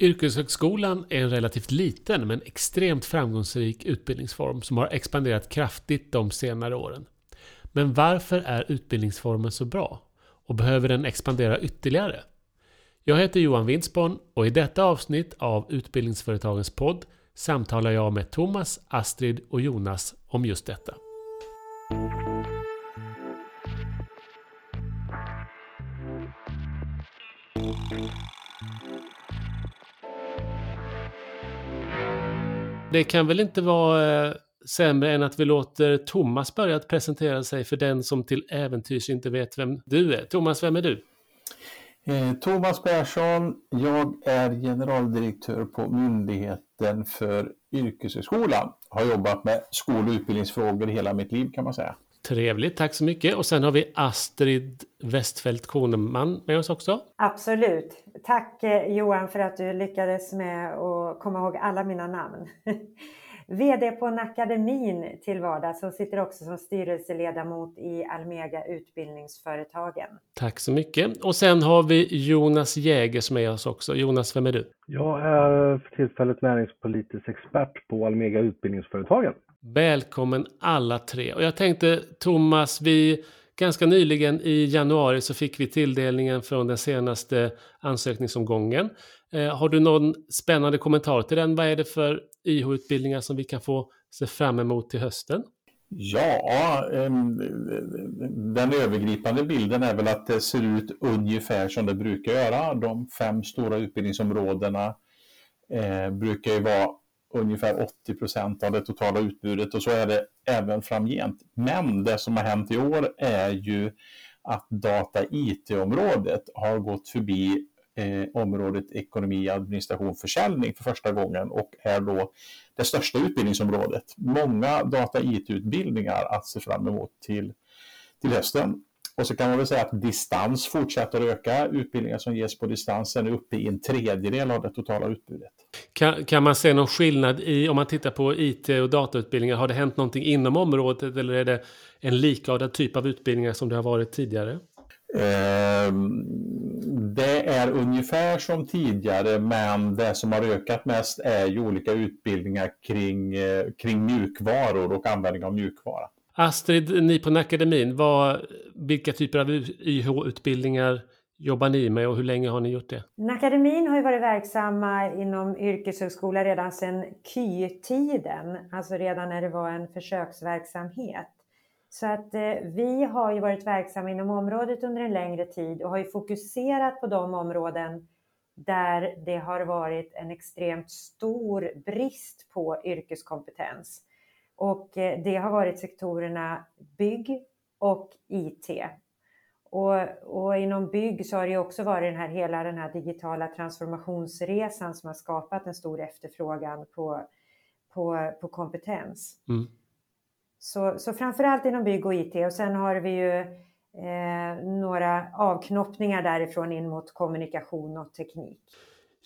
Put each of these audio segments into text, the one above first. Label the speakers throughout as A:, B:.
A: Yrkeshögskolan är en relativt liten men extremt framgångsrik utbildningsform som har expanderat kraftigt de senare åren. Men varför är utbildningsformen så bra? Och behöver den expandera ytterligare? Jag heter Johan Winsborn och i detta avsnitt av Utbildningsföretagens podd samtalar jag med Thomas, Astrid och Jonas om just detta. Det kan väl inte vara eh, sämre än att vi låter Thomas börja att presentera sig för den som till äventyrs inte vet vem du är. Thomas, vem är du?
B: Eh, Thomas Persson, jag är generaldirektör på Myndigheten för yrkeshögskolan. Har jobbat med skol och utbildningsfrågor hela mitt liv kan man säga.
A: Trevligt, tack så mycket. Och sen har vi Astrid Westfält Kroneman med oss också.
C: Absolut. Tack eh, Johan för att du lyckades med att komma ihåg alla mina namn. VD på en akademin till vardags och sitter också som styrelseledamot i Almega Utbildningsföretagen.
A: Tack så mycket. Och sen har vi Jonas Jägers med oss också. Jonas, vem är du?
D: Jag är för tillfället näringspolitisk expert på Almega Utbildningsföretagen.
A: Välkommen alla tre. Och jag tänkte Thomas, vi ganska nyligen i januari så fick vi tilldelningen från den senaste ansökningsomgången. Eh, har du någon spännande kommentar till den? Vad är det för YH-utbildningar som vi kan få se fram emot till hösten?
B: Ja, ehm, den övergripande bilden är väl att det ser ut ungefär som det brukar göra. De fem stora utbildningsområdena eh, brukar ju vara ungefär 80 procent av det totala utbudet och så är det även framgent. Men det som har hänt i år är ju att data IT-området har gått förbi eh, området ekonomi, administration, försäljning för första gången och är då det största utbildningsområdet. Många data IT-utbildningar att se fram emot till, till hösten. Och så kan man väl säga att distans fortsätter öka. Utbildningar som ges på distans är uppe i en tredjedel av det totala utbudet.
A: Kan, kan man se någon skillnad i, om man tittar på IT och datautbildningar, har det hänt någonting inom området eller är det en likartad typ av utbildningar som det har varit tidigare?
B: Eh, det är ungefär som tidigare, men det som har ökat mest är ju olika utbildningar kring, eh, kring mjukvaror och användning av mjukvara.
A: Astrid, ni på akademin, vad, vilka typer av YH-utbildningar jobbar ni med och hur länge har ni gjort det?
C: Akademin har ju varit verksamma inom yrkeshögskola redan sedan KY-tiden, alltså redan när det var en försöksverksamhet. Så att eh, vi har ju varit verksamma inom området under en längre tid och har ju fokuserat på de områden där det har varit en extremt stor brist på yrkeskompetens. Och eh, det har varit sektorerna bygg och IT. Och, och, inom bygg så har det också varit den här, hela den här digitala transformationsresan som har skapat en stor efterfrågan på, på, på kompetens. Mm. Så, så framförallt inom bygg och IT och sen har vi ju eh, några avknoppningar därifrån in mot kommunikation och teknik.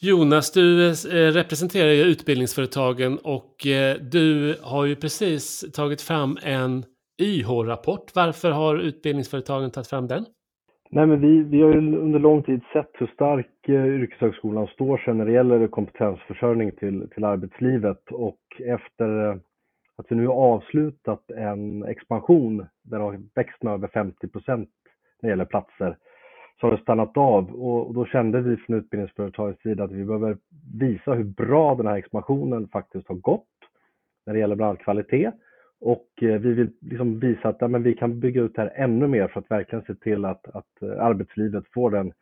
A: Jonas, du eh, representerar ju utbildningsföretagen och eh, du har ju precis tagit fram en YH-rapport. Varför har utbildningsföretagen tagit fram den?
D: Nej, men vi, vi har ju under lång tid sett hur stark eh, yrkeshögskolan står sig när det gäller kompetensförsörjning till, till arbetslivet och efter att vi nu har avslutat en expansion där det har växt med över 50 procent när det gäller platser så har det stannat av och då kände vi från utbildningsföretagets sida att vi behöver visa hur bra den här expansionen faktiskt har gått när det gäller bland annat kvalitet och eh, vi vill liksom visa att ja, men vi kan bygga ut det här ännu mer för att verkligen se till att, att eh, arbetslivet får den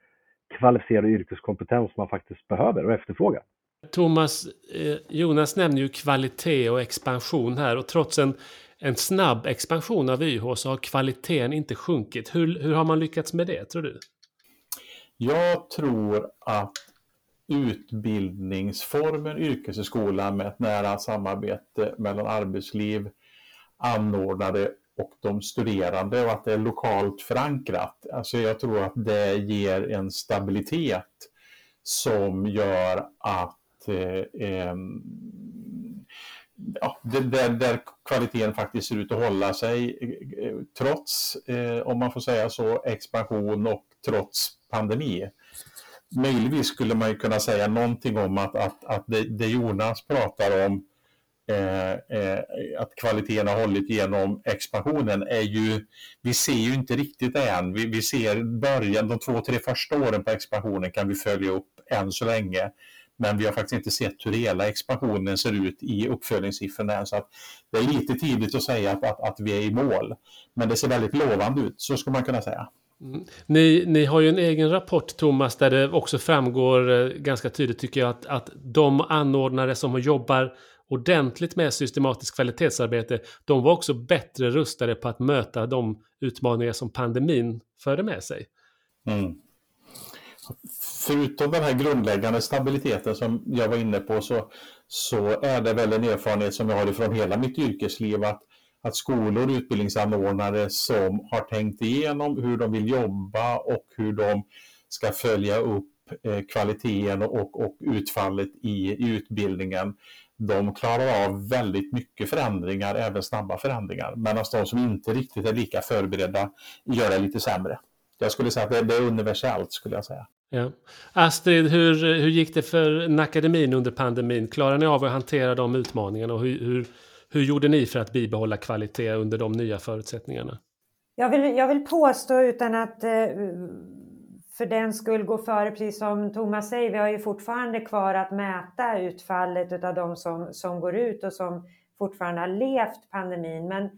D: kvalificerade yrkeskompetens man faktiskt behöver och efterfrågar.
A: Thomas, eh, Jonas nämner ju kvalitet och expansion här och trots en, en snabb expansion av YH så har kvaliteten inte sjunkit. Hur, hur har man lyckats med det tror du?
B: Jag tror att utbildningsformen yrkeshögskola med ett nära samarbete mellan arbetsliv, anordnare och de studerande och att det är lokalt förankrat. Alltså jag tror att det ger en stabilitet som gör att eh, ja, där, där kvaliteten faktiskt ser ut att hålla sig eh, trots, eh, om man får säga så, expansion och trots pandemi. möjligtvis skulle man ju kunna säga någonting om att, att, att det, det Jonas pratar om, eh, eh, att kvaliteten har hållit genom expansionen, är ju, vi ser ju inte riktigt det än. Vi, vi ser början, de två, tre första åren på expansionen kan vi följa upp än så länge. Men vi har faktiskt inte sett hur hela expansionen ser ut i uppföljningssiffrorna än. Så att det är lite tidigt att säga att, att, att vi är i mål. Men det ser väldigt lovande ut, så ska man kunna säga.
A: Mm. Ni, ni har ju en egen rapport Thomas där det också framgår eh, ganska tydligt tycker jag att, att de anordnare som jobbar ordentligt med systematiskt kvalitetsarbete, de var också bättre rustade på att möta de utmaningar som pandemin förde med sig. Mm.
B: Förutom den här grundläggande stabiliteten som jag var inne på så, så är det väl en erfarenhet som jag har ifrån hela mitt yrkesliv att att skolor och utbildningsanordnare som har tänkt igenom hur de vill jobba och hur de ska följa upp eh, kvaliteten och, och utfallet i, i utbildningen, de klarar av väldigt mycket förändringar, även snabba förändringar. Medan alltså de som inte riktigt är lika förberedda gör det lite sämre. Jag skulle säga att det, det är universellt, skulle jag säga.
A: Ja. Astrid, hur, hur gick det för akademin under pandemin? Klarar ni av att hantera de utmaningarna och hur, hur hur gjorde ni för att bibehålla kvalitet under de nya förutsättningarna?
C: Jag vill, jag vill påstå utan att eh, för den skull gå före, precis som Thomas säger, vi har ju fortfarande kvar att mäta utfallet av de som, som går ut och som fortfarande har levt pandemin. Men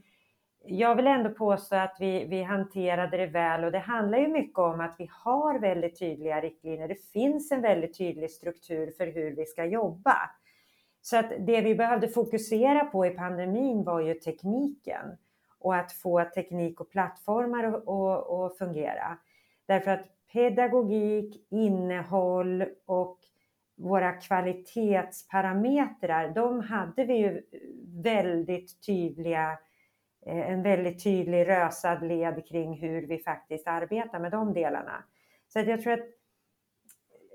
C: jag vill ändå påstå att vi, vi hanterade det väl och det handlar ju mycket om att vi har väldigt tydliga riktlinjer. Det finns en väldigt tydlig struktur för hur vi ska jobba. Så att det vi behövde fokusera på i pandemin var ju tekniken och att få teknik och plattformar att fungera. Därför att pedagogik, innehåll och våra kvalitetsparametrar, de hade vi ju väldigt tydliga, eh, en väldigt tydlig rösad led kring hur vi faktiskt arbetar med de delarna. Så att jag tror att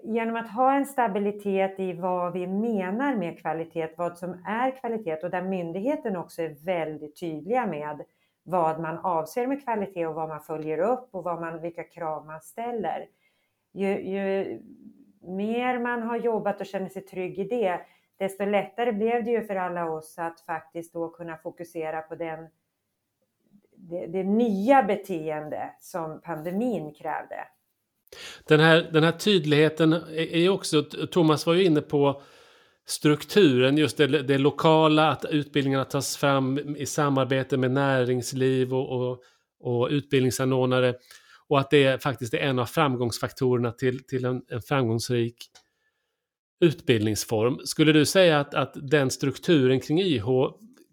C: genom att ha en stabilitet i vad vi menar med kvalitet, vad som är kvalitet och där myndigheten också är väldigt tydliga med vad man avser med kvalitet och vad man följer upp och vad man, vilka krav man ställer. Ju, ju mer man har jobbat och känner sig trygg i det, desto lättare blev det ju för alla oss att faktiskt då kunna fokusera på den, det, det nya beteende som pandemin krävde.
A: Den här, den här tydligheten är ju också, Thomas var ju inne på strukturen, just det, det lokala, att utbildningarna tas fram i samarbete med näringsliv och, och, och utbildningsanordnare. Och att det faktiskt är en av framgångsfaktorerna till, till en, en framgångsrik utbildningsform. Skulle du säga att, att den strukturen kring YH,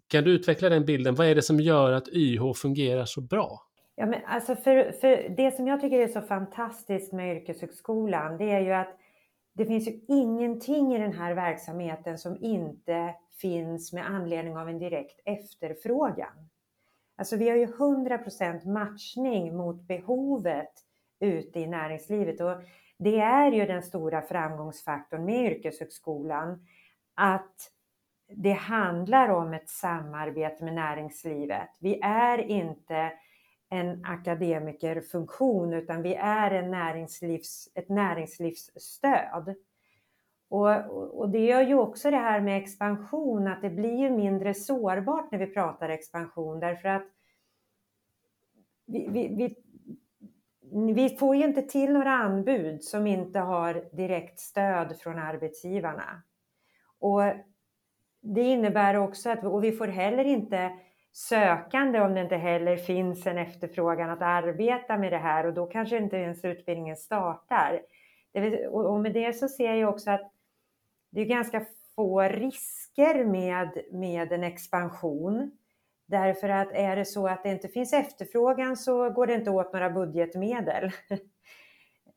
A: kan du utveckla den bilden? Vad är det som gör att YH fungerar så bra?
C: Ja, men alltså för, för det som jag tycker är så fantastiskt med yrkeshögskolan, det är ju att det finns ju ingenting i den här verksamheten som inte finns med anledning av en direkt efterfrågan. Alltså vi har ju 100% matchning mot behovet ute i näringslivet och det är ju den stora framgångsfaktorn med yrkeshögskolan att det handlar om ett samarbete med näringslivet. Vi är inte en akademikerfunktion utan vi är en näringslivs, ett näringslivsstöd. Och, och, det gör ju också det här med expansion att det blir ju mindre sårbart när vi pratar expansion därför att vi, vi, vi, vi får ju inte till några anbud som inte har direkt stöd från arbetsgivarna. Och det innebär också att och vi får heller inte sökande om det inte heller finns en efterfrågan att arbeta med det här och då kanske inte ens utbildningen startar. Och med det så ser jag också att det är ganska få risker med, med en expansion. Därför att är det så att det inte finns efterfrågan så går det inte åt några budgetmedel.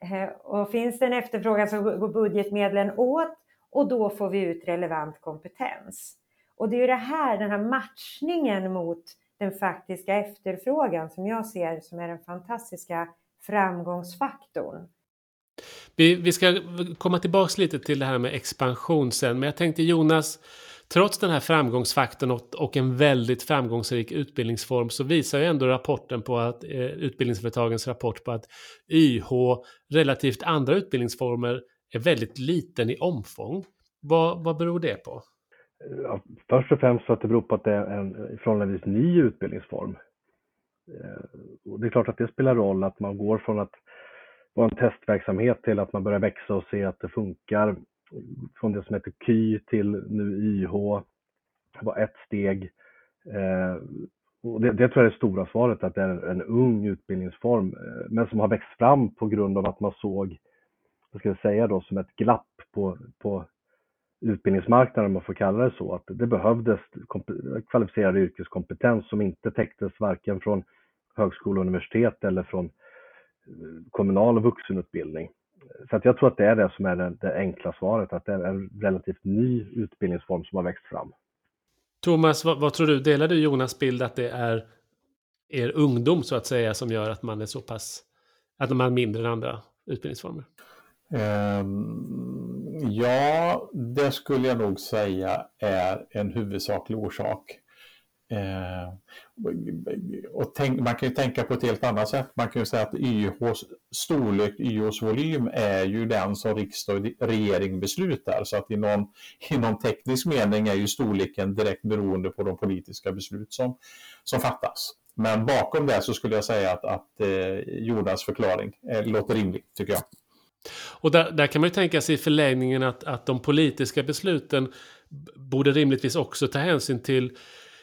C: Eh, och finns det en efterfrågan så går budgetmedlen åt och då får vi ut relevant kompetens. Och det är ju det här, den här matchningen mot den faktiska efterfrågan som jag ser som är den fantastiska framgångsfaktorn.
A: Vi, vi ska komma tillbaks lite till det här med expansion sen, men jag tänkte Jonas, trots den här framgångsfaktorn och, och, en väldigt framgångsrik utbildningsform så visar ju ändå rapporten på att eh, utbildningsföretagens rapport på att YH relativt andra utbildningsformer är väldigt liten i omfång. Vad, vad beror det på?
D: Ja, först och främst för att det beror på att det är en förhållandevis ny utbildningsform. Eh, och det är klart att det spelar roll att man går från att vara en testverksamhet till att man börjar växa och se att det funkar. Från det som heter KY till nu YH var ett steg. Eh, och det, det tror jag är det stora svaret, att det är en ung utbildningsform, eh, men som har växt fram på grund av att man såg, vad ska jag säga då, som ett glapp på, på utbildningsmarknaden, om man får kalla det så, att det behövdes kvalificerad yrkeskompetens som inte täcktes varken från högskola och universitet eller från eh, kommunal vuxenutbildning. Så att jag tror att det är det som är det, det enkla svaret, att det är en relativt ny utbildningsform som har växt fram.
A: Thomas, vad, vad, tror du? Delar du Jonas bild att det är er ungdom så att säga som gör att man är så pass, att man är mindre än andra utbildningsformer?
B: Um, ja, det skulle jag nog säga är en huvudsaklig orsak. Eh, och tänk, man kan ju tänka på ett helt annat sätt. Man kan ju säga att YHs storlek, YHs volym är ju den som riksdag och regering beslutar. Så att i någon, i någon teknisk mening är ju storleken direkt beroende på de politiska beslut som, som fattas. Men bakom det så skulle jag säga att, att eh, Jonas förklaring eh, låter rimlig, tycker jag.
A: Och där, där, kan man ju tänka sig i förlängningen att, att de politiska besluten borde rimligtvis också ta hänsyn till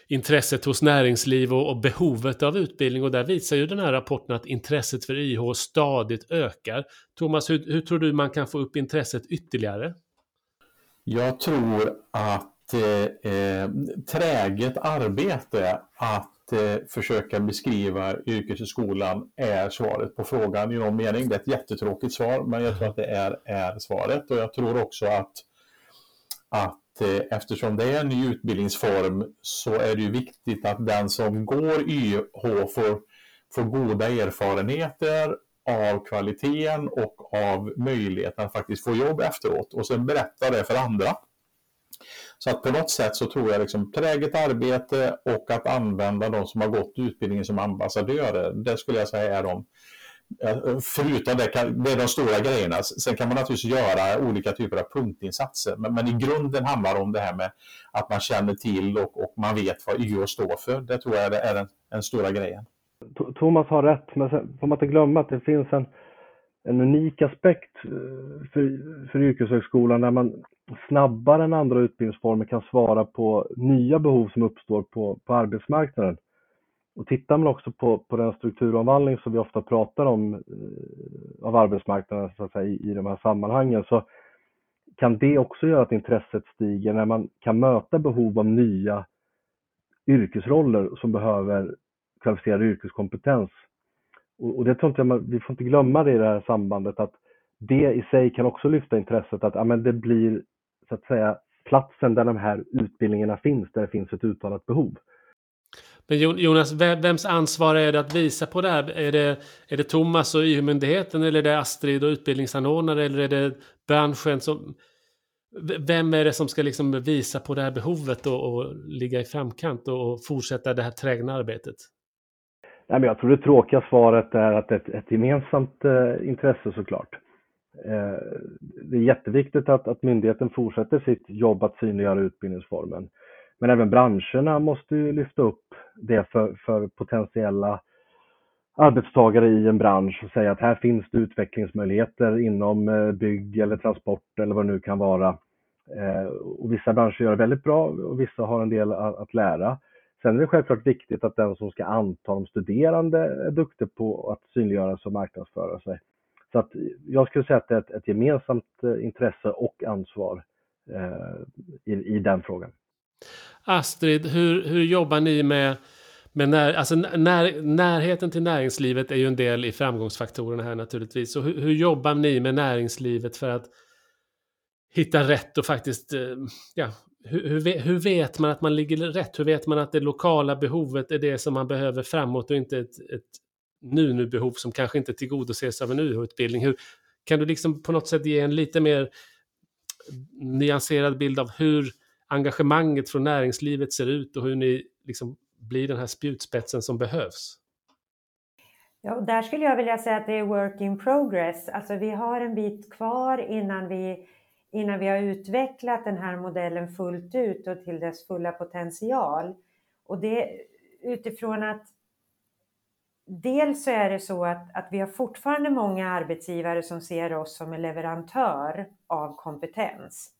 A: intresset hos näringsliv och, och, behovet av utbildning. Och där visar ju den här rapporten att intresset för YH stadigt ökar. Thomas, hur, hur tror du man kan få upp intresset ytterligare?
B: Jag tror att eh, eh träget arbete att eh, försöka beskriva yrkeshögskolan är svaret på frågan i någon mening. Det är ett jättetråkigt svar, men jag tror att det är, är svaret. Och jag tror också att, att Eh, eftersom det är en ny utbildningsform så är det ju viktigt att den som går YH får, får goda erfarenheter av kvaliteten och av möjligheten att faktiskt få jobb efteråt och sen berätta det för andra. Så att på något sätt så tror jag liksom träget arbete och att använda de som har gått utbildningen som ambassadörer, det skulle jag säga är de Förutom det, kan, det är de stora grejerna. Sen kan man naturligtvis göra olika typer av punktinsatser. Men, men i grunden handlar det om det här med att man känner till och, och man vet vad YO står för. Det tror jag är den, den stora grejen.
D: Thomas har rätt, men sen får man inte glömma att det finns en, en unik aspekt eh, för, för yrkeshögskolan där man snabbare än andra utbildningsformer kan svara på nya behov som uppstår på, på arbetsmarknaden. Och tittar man också på, på den strukturomvandling som vi ofta pratar om eh, av arbetsmarknaden så att säga, i, i de här sammanhangen så kan det också göra att intresset stiger när man kan möta behov av nya yrkesroller som behöver kvalificerad yrkeskompetens. Och, och det tror inte jag, vi får inte glömma det i det här sambandet att det i sig kan också lyfta intresset att ja, men det blir så att säga platsen där de här utbildningarna finns, där det finns ett uttalat behov.
A: Men Jonas, vems ansvar är det att visa på det här? Är det, är det Thomas och EU-myndigheten eller är det Astrid och utbildningsanordnare eller är det branschen som... Vem är det som ska liksom visa på det här behovet och, och ligga i framkant och, och fortsätta det här trägna arbetet?
D: Nej, men jag tror det tråkiga svaret är att det är ett, ett gemensamt eh, intresse såklart. Eh, det är jätteviktigt att, att myndigheten fortsätter sitt jobb att synliggöra utbildningsformen. Men även branscherna måste ju lyfta upp det för, för potentiella arbetstagare i en bransch och säga att här finns det utvecklingsmöjligheter inom eh, bygg eller transport eller vad det nu kan vara. Eh, och vissa branscher gör det väldigt bra och vissa har en del att lära. Sen är det självklart viktigt att den som ska anta de studerande är duktig på att synliggöra sig och marknadsföra sig. Så att jag skulle säga att det är ett, ett gemensamt eh, intresse och ansvar eh, i, i den frågan.
A: Astrid, hur, hur jobbar ni med, med när, alltså när, närheten till näringslivet är ju en del i framgångsfaktorerna här naturligtvis. Så hur, hur jobbar ni med näringslivet för att hitta rätt och faktiskt, eh, ja, hur, hur, hur, vet man att man ligger rätt? Hur vet man att det lokala behovet är det som man behöver framåt och inte ett, ett nu-nu-behov som kanske inte tillgodoses av en UH-utbildning? Hur, kan du liksom på något sätt ge en lite mer nyanserad bild av hur engagemanget från näringslivet ser ut och hur ni liksom blir den här spjutspetsen som behövs?
C: Ja, och där skulle jag vilja säga att det är work in progress. Alltså vi har en bit kvar innan vi, innan vi har utvecklat den här modellen fullt ut och till dess fulla potential. Och det utifrån att dels så är det så att, att vi har fortfarande många arbetsgivare som ser oss som en leverantör av kompetens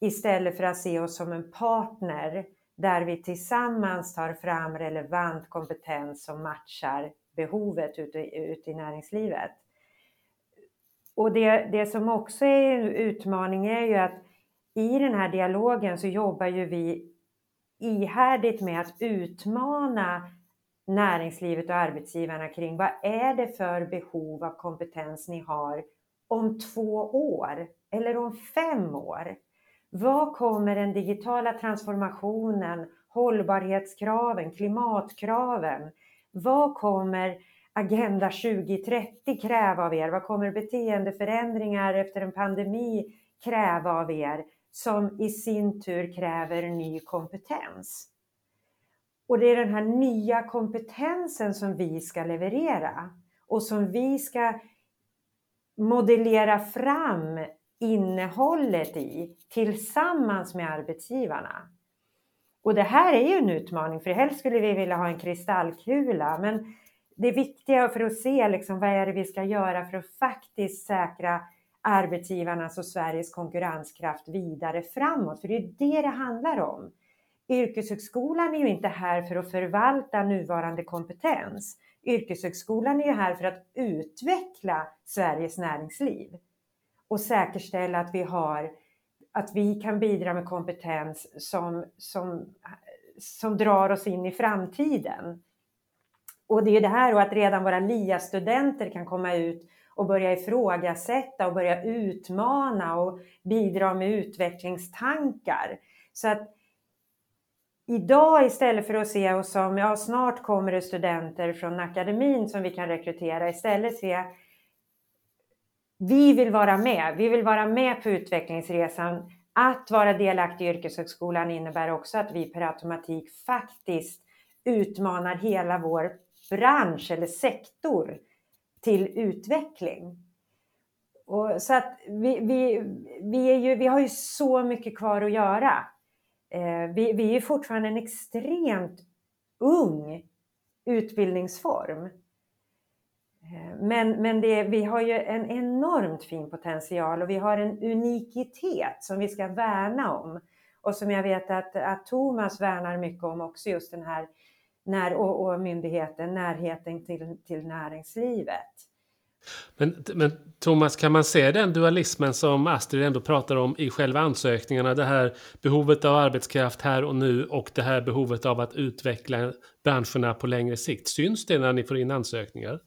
C: istället för att se oss som en partner där vi tillsammans tar fram relevant kompetens som matchar behovet ute, ute i näringslivet. Och det, det som också är en utmaning är ju att i den här dialogen så jobbar ju vi ihärdigt med att utmana näringslivet och arbetsgivarna kring vad är det för behov av kompetens ni har om två år eller om fem år? Vad kommer den digitala transformationen, hållbarhetskraven, klimatkraven, vad kommer Agenda 2030 kräva av er? Vad kommer beteendeförändringar efter en pandemi kräva av er som i sin tur kräver ny kompetens? Och det är den här nya kompetensen som vi ska leverera och som vi ska modellera fram innehållet i tillsammans med arbetsgivarna. Och det här är ju en utmaning, för helst skulle vi vilja ha en kristallkula, men det viktiga för att se liksom, vad är det vi ska göra för att faktiskt säkra arbetsgivarnas och Sveriges konkurrenskraft vidare framåt, för det är det det handlar om. Yrkeshögskolan är ju inte här för att förvalta nuvarande kompetens. Yrkeshögskolan är ju här för att utveckla Sveriges näringsliv och säkerställa att vi har att vi kan bidra med kompetens som, som, som drar oss in i framtiden. Och det är det här och att redan våra LIA-studenter kan komma ut och börja ifrågasätta och börja utmana och bidra med utvecklingstankar. Så att idag istället för att se oss som, ja snart kommer det studenter från akademin som vi kan rekrytera, istället se vi vill vara med. Vi vill vara med på utvecklingsresan. Att vara delaktig i yrkeshögskolan innebär också att vi per automatik faktiskt utmanar hela vår bransch eller sektor till utveckling. Och så att vi, vi, vi, är ju, vi har ju så mycket kvar att göra. Eh, vi, vi är fortfarande en extremt ung utbildningsform. Eh, men, men det, vi har ju en enormt fin potential och vi har en unikitet som vi ska värna om. Och som jag vet att, att Thomas värnar mycket om också, just den här när, och, och myndigheten, närheten till, till näringslivet.
A: Men, men Thomas, kan man se den dualismen som Astrid ändå pratar om i själva ansökningarna? Det här behovet av arbetskraft här och nu och det här behovet av att utveckla branscherna på längre sikt. Syns det när ni får in ansökningar?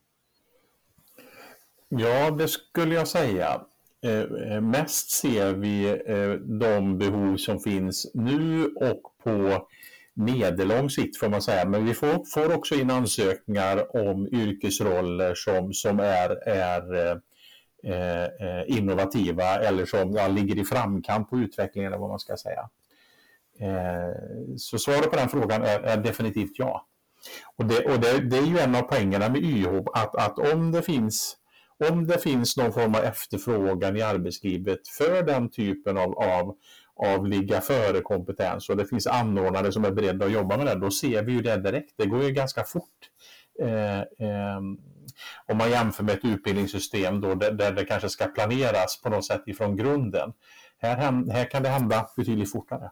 B: Ja, det skulle jag säga. Eh, eh, mest ser vi eh, de behov som finns nu och på medellång sikt får man säga. Men vi får, får också in ansökningar om yrkesroller som, som är, är eh, eh, innovativa eller som ja, ligger i framkant på utvecklingen eller vad man ska säga. Eh, så svaret på den frågan är, är definitivt ja. Och, det, och det, det, är ju en av poängerna med YH att, att om det finns om det finns någon form av efterfrågan i arbetslivet för den typen av, av, av ligga före-kompetens och det finns anordnare som är beredda att jobba med det, då ser vi ju det direkt. Det går ju ganska fort. Eh, eh, om man jämför med ett utbildningssystem då där, där, det kanske ska planeras på något sätt ifrån grunden. Här, här kan det hända betydligt fortare.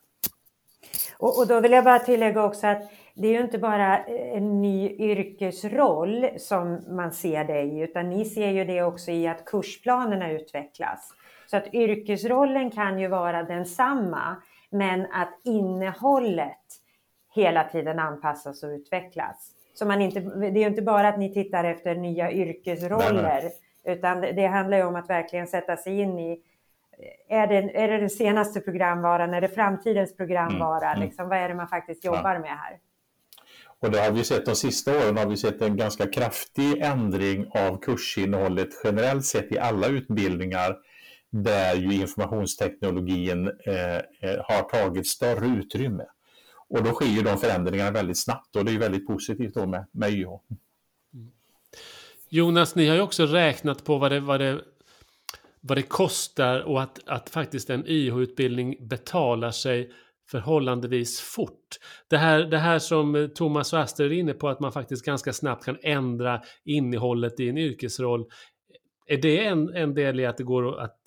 C: Och, och, då vill jag bara tillägga också att det är ju inte bara en ny yrkesroll som man ser det i, utan ni ser ju det också i att kursplanerna utvecklas. Så att yrkesrollen kan ju vara densamma, men att innehållet hela tiden anpassas och utvecklas. Så man inte, det är ju inte bara att ni tittar efter nya yrkesroller, nej, nej. utan det handlar ju om att verkligen sätta sig in i är det, är det den senaste programvaran, är det framtidens programvara? Mm, mm. Liksom, vad är det man faktiskt jobbar ja. med här?
B: Och det har vi sett de sista åren har vi sett en ganska kraftig ändring av kursinnehållet generellt sett i alla utbildningar där ju informationsteknologin eh, eh, har tagit större utrymme. Och då sker ju de förändringarna väldigt snabbt och det är väldigt positivt då med, med YH.
A: Jonas, ni har ju också räknat på vad det, vad det, vad det kostar och att, att faktiskt en YH-utbildning betalar sig förhållandevis fort. Det här, det här som Thomas och Astrid är inne på, att man faktiskt ganska snabbt kan ändra innehållet i en yrkesroll. Är det en, en del i att det går att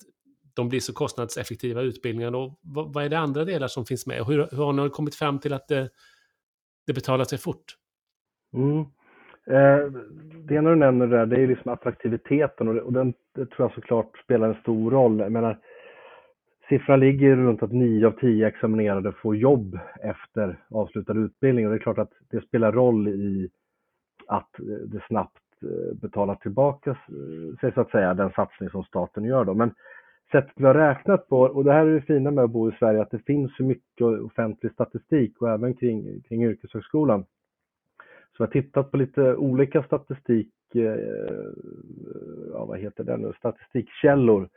A: de blir så kostnadseffektiva utbildningar? Och vad, vad är det andra delar som finns med? Hur, hur har ni kommit fram till att det, det betalar sig fort?
D: Mm. Eh, det ena du nämner där, det är liksom attraktiviteten och, det, och den det tror jag såklart spelar en stor roll. Jag menar, siffran ligger runt att 9 av 10 examinerade får jobb efter avslutad utbildning och det är klart att det spelar roll i att det snabbt eh, betalar tillbaka eh, sig så att säga, den satsning som staten gör då. Men sättet vi har räknat på, och det här är det fina med att bo i Sverige, att det finns så mycket offentlig statistik och även kring, kring yrkeshögskolan. Så jag har tittat på lite olika statistik, eh, ja, vad heter det nu, statistikkällor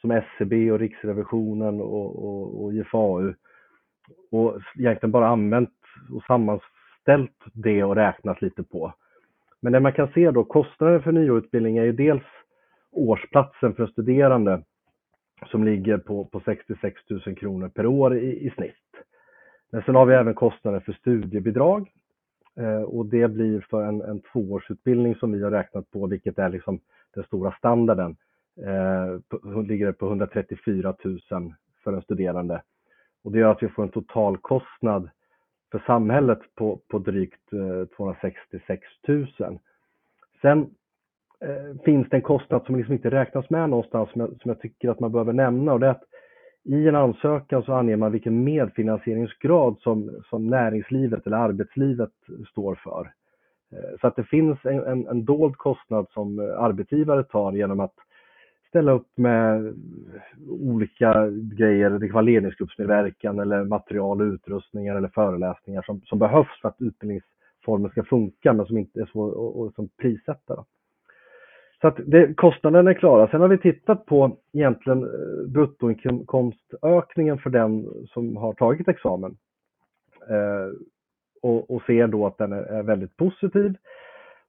D: som SCB och Riksrevisionen och, och, och IFAU och egentligen bara använt och sammanställt det och räknat lite på. Men det man kan se då, kostnaden för nyutbildning är ju dels årsplatsen för studerande som ligger på, på 66 000 kronor per år i, i snitt. Men sen har vi även kostnader för studiebidrag eh, och det blir för en, en tvåårsutbildning som vi har räknat på, vilket är liksom den stora standarden, eh, på, ligger på 134 000 för en studerande. Och det gör att vi får en totalkostnad för samhället på, på drygt eh, 266 000. Sen eh, finns det en kostnad som liksom inte räknas med någonstans som jag, som jag tycker att man behöver nämna och det är att i en ansökan så anger man vilken medfinansieringsgrad som, som näringslivet eller arbetslivet står för. Eh, så att det finns en, en, en dold kostnad som arbetsgivare tar genom att ställa upp med olika grejer, det kan vara ledningsgruppsmedverkan eller material och utrustningar eller föreläsningar som, som behövs för att utbildningsformen ska funka men som inte är svår att prissätta. Så att det, kostnaden är klara. Sen har vi tittat på egentligen eh, bruttoinkomstökningen för den som har tagit examen. Eh, och, och ser då att den är, är, väldigt positiv.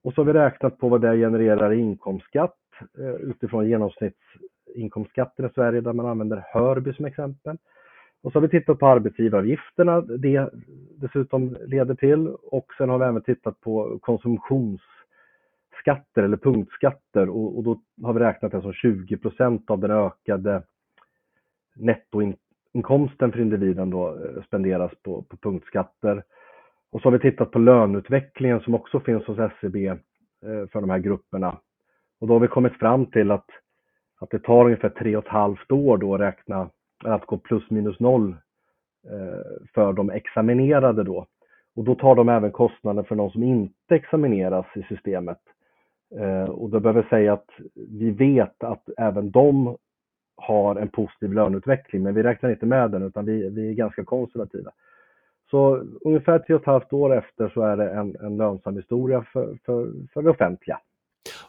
D: Och så har vi räknat på vad det genererar i inkomstskatt eh, utifrån genomsnittsinkomstskatten i Sverige där man använder Hörby som exempel. Och så har vi tittat på arbetsgivaravgifterna det dessutom leder till och sen har vi även tittat på konsumtions skatter eller punktskatter och, och då har vi räknat det som 20% av den ökade nettoinkomsten för individen då eh, spenderas på, på punktskatter. Och så har vi tittat på löneutvecklingen som också finns hos SCB eh, för de här grupperna. Och då har vi kommit fram till att, att det tar ungefär tre och ett halvt år då att räkna, att gå plus minus noll eh, för de examinerade då. Och då tar de även kostnaden för de som inte examineras i systemet. Eh, och då behöver jag säga att vi vet att även de har en positiv löneutveckling, men vi räknar inte med den utan vi, vi är ganska konservativa. Så ungefär tre och ett halvt år efter så är det en, en lönsam historia för, för, för det offentliga.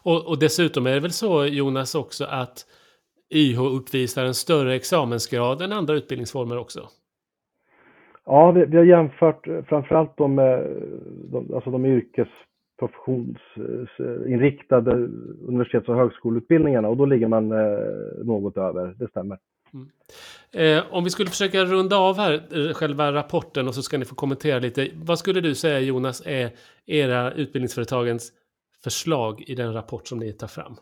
A: Och, och dessutom är det väl så Jonas också att YH uppvisar en större examensgrad än andra utbildningsformer också?
D: Ja, vi, vi har jämfört framförallt de, de, alltså de yrkes professionsinriktade universitets och högskoleutbildningarna och då ligger man eh, något över, det stämmer. Mm.
A: Eh, om vi skulle försöka runda av här, eh, själva rapporten och så ska ni få kommentera lite. Vad skulle du säga Jonas är era utbildningsföretagens förslag i den rapport som ni tar fram?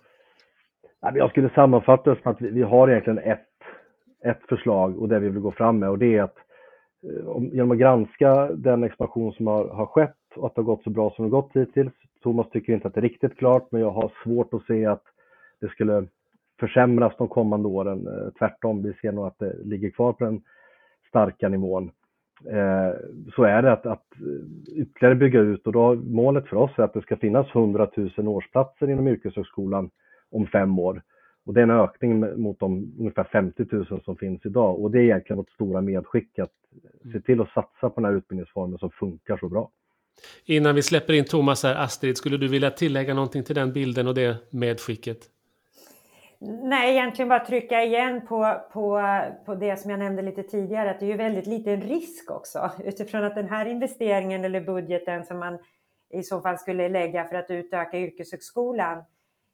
D: Jag skulle sammanfatta det som att vi har egentligen ett, ett förslag och det vi vill gå fram med och det är att genom att granska den expansion som har, har skett och att det har gått så bra som det gått hittills. Thomas tycker inte att det är riktigt klart, men jag har svårt att se att det skulle försämras de kommande åren. Eh, tvärtom, vi ser nog att det ligger kvar på den starka nivån. Eh, så är det att, att ytterligare bygga ut och då målet för oss är att det ska finnas 100 000 årsplatser inom yrkeshögskolan om fem år. Och det är en ökning mot de ungefär 50 000 som finns idag och det är egentligen vårt stora medskick att se till att satsa på den här utbildningsformen som funkar så bra.
A: Innan vi släpper in Thomas här, Astrid, skulle du vilja tillägga någonting till den bilden och det medskicket?
C: Nej, egentligen bara trycka igen på, på, på det som jag nämnde lite tidigare, att det är ju väldigt liten risk också utifrån att den här investeringen eller budgeten som man i så fall skulle lägga för att utöka yrkeshögskolan,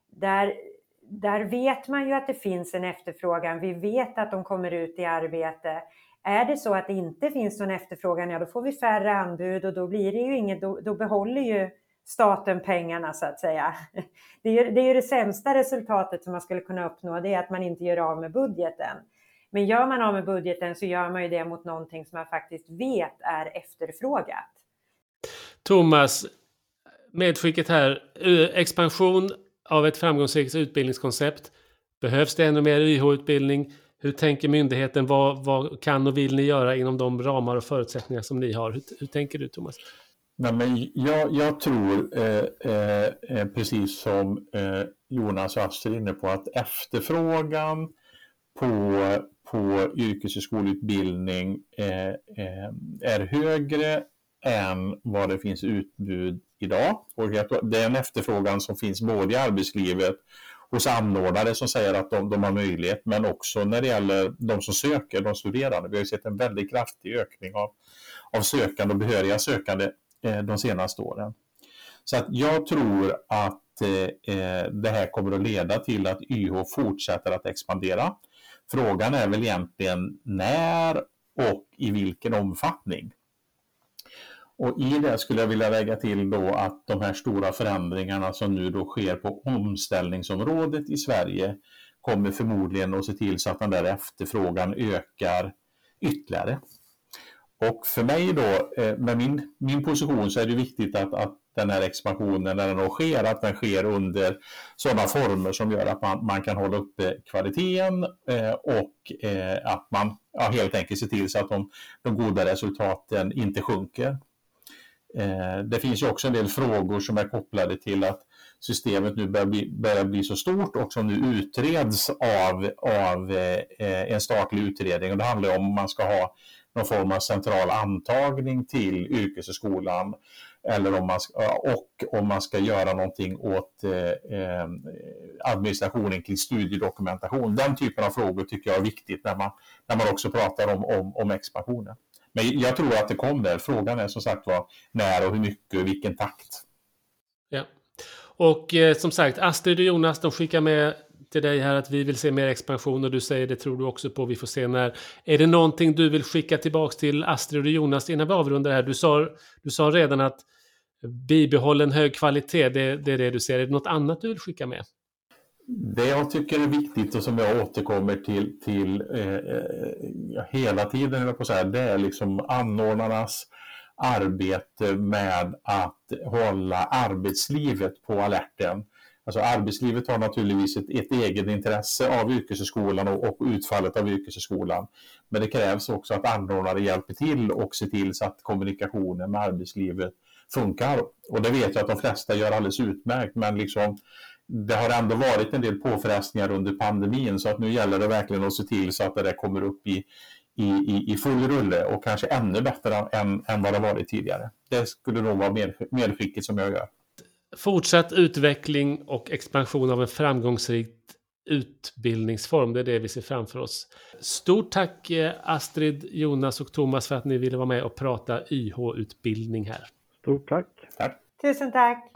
C: där, där vet man ju att det finns en efterfrågan. Vi vet att de kommer ut i arbete. Är det så att det inte finns någon efterfrågan, ja då får vi färre anbud och då blir det ju inget, då, då behåller ju staten pengarna så att säga. Det är, ju, det är ju det sämsta resultatet som man skulle kunna uppnå, det är att man inte gör av med budgeten. Men gör man av med budgeten så gör man ju det mot någonting som man faktiskt vet är efterfrågat.
A: Thomas, medskicket här, expansion av ett framgångsrikt utbildningskoncept. Behövs det ännu mer YH-utbildning? Hur tänker myndigheten? Vad, vad, kan och vill ni göra inom de ramar och förutsättningar som ni har? Hur, hur tänker du Thomas?
B: Nej, men jag, jag tror, eh, eh, eh precis som eh, Jonas och Astrid är inne på, att efterfrågan på, på yrkeshögskoleutbildning eh, eh, är högre än vad det finns utbud idag. Och det är en efterfrågan som finns både i arbetslivet hos anordnare som säger att de, de har möjlighet, men också när det gäller de som söker, de studerande. Vi har ju sett en väldigt kraftig ökning av, av sökande och behöriga sökande Eh, de senaste åren. Så att jag tror att eh, eh det här kommer att leda till att YH fortsätter att expandera. Frågan är väl egentligen när och i vilken omfattning. Och i det skulle jag vilja lägga till då att de här stora förändringarna som nu då sker på omställningsområdet i Sverige kommer förmodligen att se till så att den där efterfrågan ökar ytterligare. Och för mig då, eh, med min, min position, så är det viktigt att, att den här expansionen, när den då sker, att den sker under sådana former som gör att man, man kan hålla uppe kvaliteten eh, och eh, att man ja, helt enkelt ser till så att de, de goda resultaten inte sjunker. Eh, det finns ju också en del frågor som är kopplade till att systemet nu börjar bli, börjar bli så stort och som nu utreds av, av eh, en statlig utredning. Och det handlar om man ska ha någon form av central antagning till yrkeshögskolan eller om man ska, och om man ska göra någonting åt eh, eh, administrationen kring studiedokumentation. Den typen av frågor tycker jag är viktigt när man, när man också pratar om, om, om expansionen. Men jag tror att det kommer. Frågan är som sagt var när och hur mycket och vilken takt.
A: Ja. Och eh, som sagt, Astrid och Jonas de skickar med till dig här att vi vill se mer expansion och du säger det tror du också på, vi får se när. Är det någonting du vill skicka tillbaks till Astrid och Jonas innan vi avrundar här? Du sa, du sa redan att bibehållen hög kvalitet, det, det är det du ser. Är det något annat du vill skicka med?
B: Det jag tycker är viktigt och som jag återkommer till, till eh, eh hela tiden, på så här, det är liksom anordnarnas arbete med att hålla arbetslivet på alerten. Alltså arbetslivet har naturligtvis ett, ett eget intresse av yrkeshögskolan och, och utfallet av yrkeshögskolan. Men det krävs också att anordnare hjälper till och ser till så att kommunikationen med arbetslivet funkar. Och det vet jag att de flesta gör alldeles utmärkt, men liksom, det har ändå varit en del påfrestningar under pandemin så att nu gäller det verkligen att se till så att det där kommer upp i, i, i, full rulle och kanske ännu bättre än, än vad det varit tidigare. Det skulle nog vara med, medskicket som jag gör
A: fortsatt utveckling och expansion av en framgångsrik utbildningsform. Det är det vi ser framför oss. Stort tack eh, Astrid, Jonas och Thomas för att ni ville vara med och prata YH-utbildning här.
D: Stort tack.
B: Tack.
C: Tusen tack.